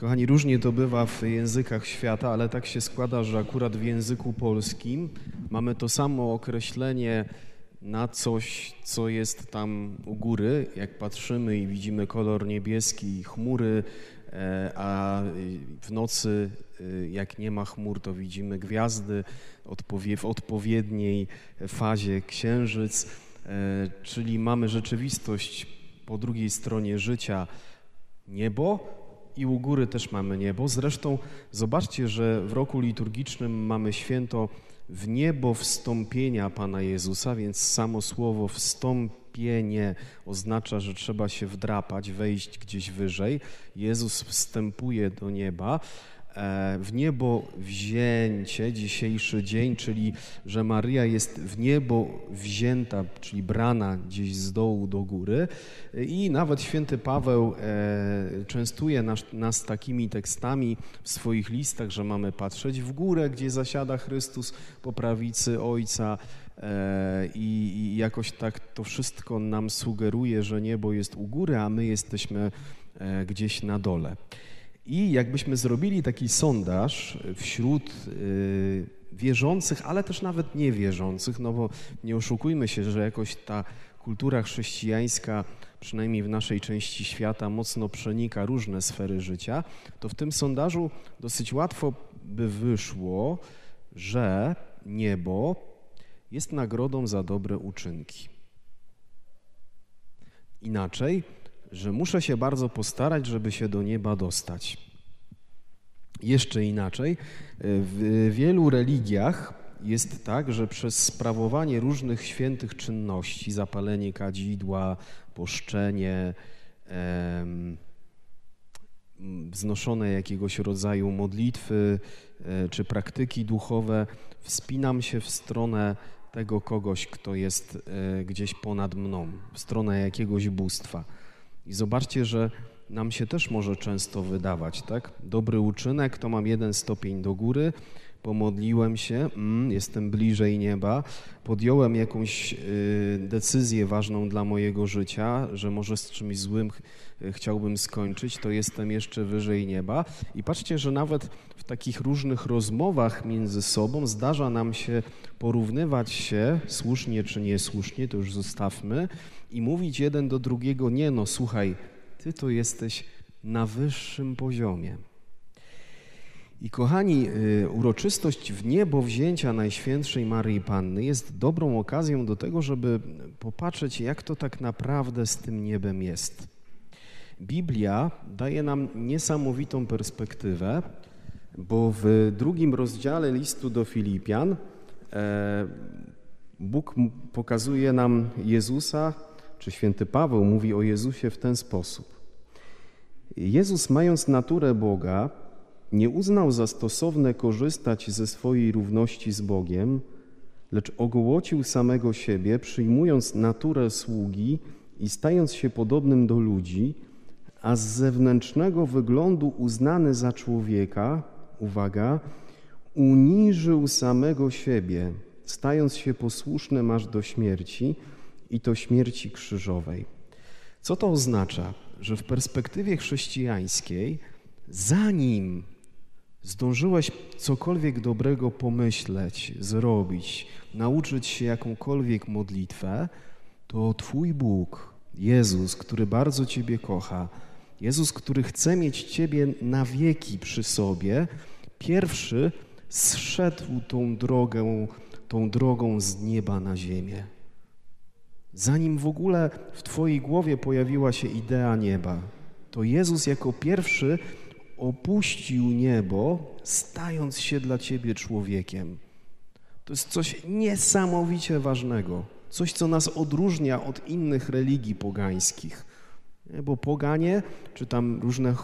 Kochani, różnie to bywa w językach świata, ale tak się składa, że akurat w języku polskim mamy to samo określenie na coś, co jest tam u góry. Jak patrzymy i widzimy kolor niebieski i chmury, e, a w nocy, e, jak nie ma chmur, to widzimy gwiazdy w odpowiedniej fazie księżyc, e, czyli mamy rzeczywistość po drugiej stronie życia niebo i u góry też mamy niebo. Zresztą zobaczcie, że w roku liturgicznym mamy święto w niebo wstąpienia Pana Jezusa, więc samo słowo wstąpienie oznacza, że trzeba się wdrapać, wejść gdzieś wyżej. Jezus wstępuje do nieba, w niebo wzięcie, dzisiejszy dzień, czyli że Maryja jest w niebo wzięta, czyli brana gdzieś z dołu do góry. I nawet święty Paweł e, częstuje nas, nas takimi tekstami w swoich listach, że mamy patrzeć w górę, gdzie zasiada Chrystus po prawicy Ojca. E, I, I jakoś tak to wszystko nam sugeruje, że niebo jest u góry, a my jesteśmy gdzieś na dole. I jakbyśmy zrobili taki sondaż wśród y, wierzących, ale też nawet niewierzących, no bo nie oszukujmy się, że jakoś ta kultura chrześcijańska, przynajmniej w naszej części świata, mocno przenika różne sfery życia, to w tym sondażu dosyć łatwo by wyszło, że niebo jest nagrodą za dobre uczynki. Inaczej, że muszę się bardzo postarać, żeby się do nieba dostać. Jeszcze inaczej, w wielu religiach jest tak, że przez sprawowanie różnych świętych czynności, zapalenie kadzidła, poszczenie, wznoszone jakiegoś rodzaju modlitwy e, czy praktyki duchowe, wspinam się w stronę tego kogoś, kto jest e, gdzieś ponad mną, w stronę jakiegoś bóstwa. I zobaczcie, że nam się też może często wydawać, tak? Dobry uczynek to mam jeden stopień do góry, pomodliłem się, mm, jestem bliżej nieba, podjąłem jakąś y, decyzję ważną dla mojego życia, że może z czymś złym ch chciałbym skończyć, to jestem jeszcze wyżej nieba. I patrzcie, że nawet w takich różnych rozmowach między sobą zdarza nam się porównywać się, słusznie czy niesłusznie, to już zostawmy, i mówić jeden do drugiego, nie no, słuchaj, ty to jesteś na wyższym poziomie. I kochani, y, uroczystość w niebo wzięcia Najświętszej Maryi Panny jest dobrą okazją do tego, żeby popatrzeć, jak to tak naprawdę z tym niebem jest. Biblia daje nam niesamowitą perspektywę, bo w drugim rozdziale listu do Filipian e, Bóg pokazuje nam Jezusa czy święty Paweł mówi o Jezusie w ten sposób. Jezus, mając naturę Boga, nie uznał za stosowne korzystać ze swojej równości z Bogiem, lecz ogołocił samego siebie, przyjmując naturę sługi i stając się podobnym do ludzi, a z zewnętrznego wyglądu uznany za człowieka, uwaga, uniżył samego siebie, stając się posłusznym aż do śmierci, i to śmierci krzyżowej. Co to oznacza? Że w perspektywie chrześcijańskiej, zanim zdążyłeś cokolwiek dobrego pomyśleć, zrobić, nauczyć się jakąkolwiek modlitwę, to Twój Bóg, Jezus, który bardzo Ciebie kocha, Jezus, który chce mieć Ciebie na wieki przy sobie, pierwszy zszedł tą drogę, tą drogą z nieba na ziemię. Zanim w ogóle w Twojej głowie pojawiła się idea nieba, to Jezus jako pierwszy opuścił niebo, stając się dla Ciebie człowiekiem. To jest coś niesamowicie ważnego, coś, co nas odróżnia od innych religii pogańskich. Bo poganie, czy tam różne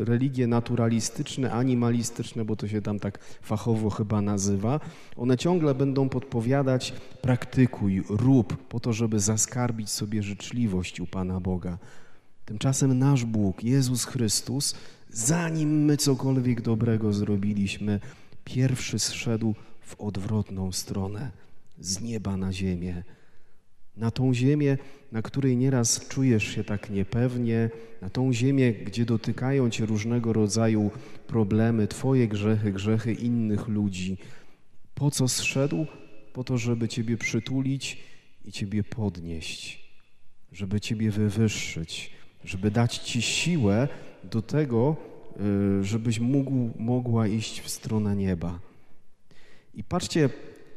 religie naturalistyczne, animalistyczne, bo to się tam tak fachowo chyba nazywa, one ciągle będą podpowiadać praktykuj, rób, po to, żeby zaskarbić sobie życzliwość u Pana Boga. Tymczasem nasz Bóg, Jezus Chrystus, zanim my cokolwiek dobrego zrobiliśmy, pierwszy zszedł w odwrotną stronę, z nieba na ziemię Na tą ziemię, na której nieraz czujesz się tak niepewnie, na tą ziemię, gdzie dotykają cię różnego rodzaju problemy, twoje grzechy, grzechy innych ludzi. Po co zszedł? Po to, żeby ciebie przytulić i ciebie podnieść, żeby ciebie wywyższyć, żeby dać ci siłę do tego, y, żebyś mógł, mogła iść w stronę nieba. I patrzcie,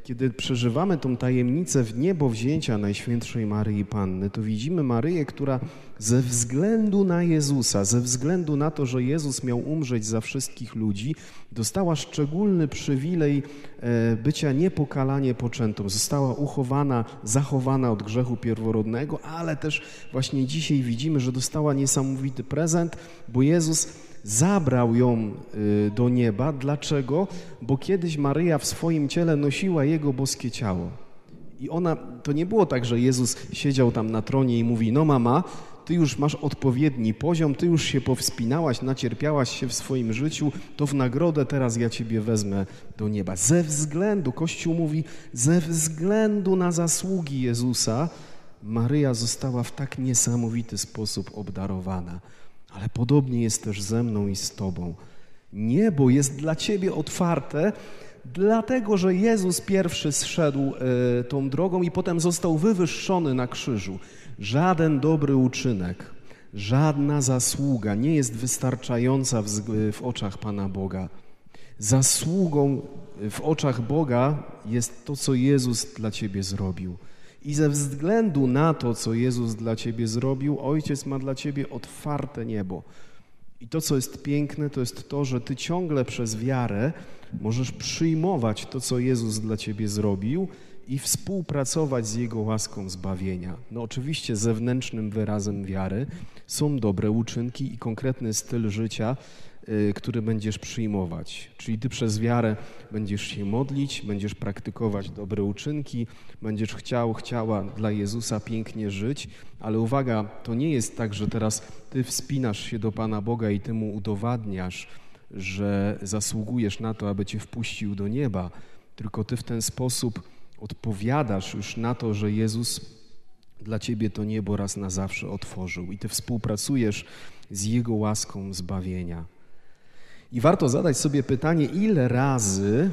kiedy przeżywamy tą tajemnicę w niebo wzięcia Najświętszej Maryi Panny, to widzimy Maryję, która ze względu na Jezusa, ze względu na to, że Jezus miał umrzeć za wszystkich ludzi, dostała szczególny przywilej e, bycia niepokalanie poczętą. Została uchowana, zachowana od grzechu pierworodnego, ale też właśnie dzisiaj widzimy, że dostała niesamowity prezent, bo Jezus zabrał ją y, do nieba. Dlaczego? Bo kiedyś Maryja w swoim ciele nosiła jego boskie ciało. I ona, to nie było tak, że Jezus siedział tam na tronie i mówi: No, mama, ty już masz odpowiedni poziom, ty już się powspinałaś, nacierpiałaś się w swoim życiu, to w nagrodę teraz ja ciebie wezmę do nieba. Ze względu, Kościół mówi, ze względu na zasługi Jezusa, Maryja została w tak niesamowity sposób obdarowana ale podobnie jest też ze mną i z Tobą. Niebo jest dla Ciebie otwarte, dlatego że Jezus pierwszy zszedł e, tą drogą i potem został wywyższony na krzyżu. Żaden dobry uczynek, żadna zasługa nie jest wystarczająca w, w oczach Pana Boga. Zasługą w oczach Boga jest to, co Jezus dla Ciebie zrobił. I ze względu na to, co Jezus dla ciebie zrobił, Ojciec ma dla ciebie otwarte niebo. I to, co jest piękne, to jest to, że ty ciągle przez wiarę możesz przyjmować to, co Jezus dla ciebie zrobił i współpracować z Jego łaską zbawienia. No oczywiście zewnętrznym wyrazem wiary są dobre uczynki i konkretny styl życia, który będziesz przyjmować. Czyli ty przez wiarę będziesz się modlić, będziesz praktykować dobre uczynki, będziesz chciał, chciała dla Jezusa pięknie żyć, ale uwaga, to nie jest tak, że teraz ty wspinasz się do Pana Boga i ty mu udowadniasz, że zasługujesz na to, aby cię wpuścił do nieba, tylko ty w ten sposób odpowiadasz już na to, że Jezus dla ciebie to niebo raz na zawsze otworzył i ty współpracujesz z Jego łaską zbawienia. I warto zadać sobie pytanie, ile razy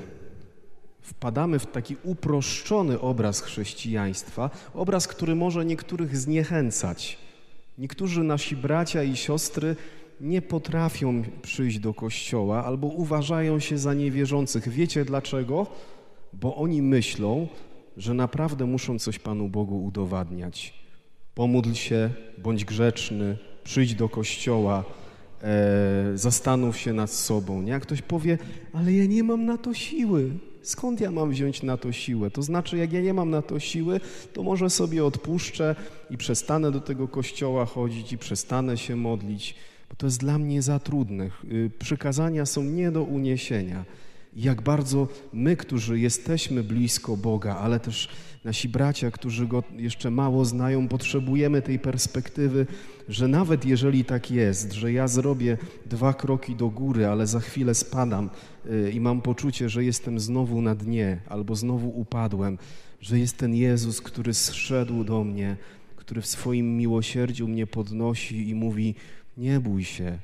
wpadamy w taki uproszczony obraz chrześcijaństwa, obraz, który może niektórych zniechęcać. Niektórzy nasi bracia i siostry nie potrafią przyjść do kościoła albo uważają się za niewierzących. Wiecie dlaczego? Bo oni myślą, że naprawdę muszą coś Panu Bogu udowadniać. Pomódl się, bądź grzeczny, przyjdź do kościoła, e, zastanów się nad sobą. Nie? Jak ktoś powie, ale ja nie mam na to siły. Skąd ja mam wziąć na to siłę? To znaczy, jak ja nie mam na to siły, to może sobie odpuszczę i przestanę do tego kościoła chodzić i przestanę się modlić, bo to jest dla mnie za trudne. Y, przykazania są nie do uniesienia. Jak bardzo my, którzy jesteśmy blisko Boga, ale też nasi bracia, którzy Go jeszcze mało znają, potrzebujemy tej perspektywy, że nawet jeżeli tak jest, że ja zrobię dwa kroki do góry, ale za chwilę spadam y, i mam poczucie, że jestem znowu na dnie albo znowu upadłem, że jest ten Jezus, który zszedł do mnie, który w swoim miłosierdziu mnie podnosi i mówi: Nie bój się,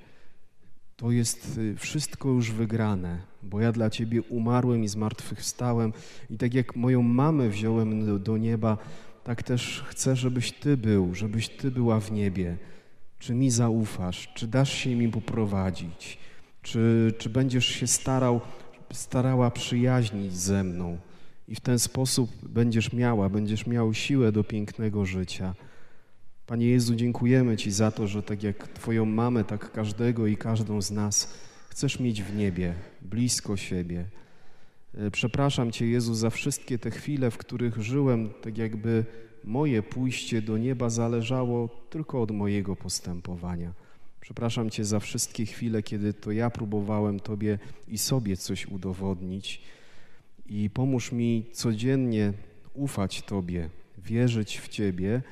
to jest y, wszystko już wygrane, bo ja dla Ciebie umarłem i zmartwychwstałem i tak jak moją mamę wziąłem do, do nieba, tak też chcę, żebyś Ty był, żebyś Ty była w niebie. Czy mi zaufasz? Czy dasz się mi poprowadzić? Czy, czy będziesz się starał, starała przyjaźnić ze mną? I w ten sposób będziesz miała, będziesz miał siłę do pięknego życia. Panie Jezu, dziękujemy Ci za to, że tak jak Twoją mamę, tak każdego i każdą z nas chcesz mieć w niebie, blisko siebie. E, przepraszam Cię, Jezu, za wszystkie te chwile, w których żyłem, tak jakby moje pójście do nieba zależało tylko od mojego postępowania. Przepraszam Cię za wszystkie chwile, kiedy to ja próbowałem Tobie i sobie coś udowodnić. I pomóż mi codziennie ufać Tobie, wierzyć w Ciebie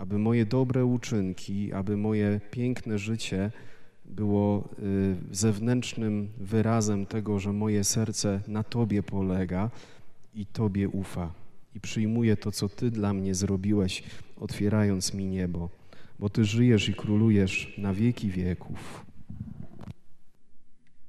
aby moje dobre uczynki, aby moje piękne życie było y, zewnętrznym wyrazem tego, że moje serce na Tobie polega i Tobie ufa. i przyjmuję to, co Ty dla mnie zrobiłeś, otwierając mi niebo, bo Ty żyjesz i królujesz na wieki wieków.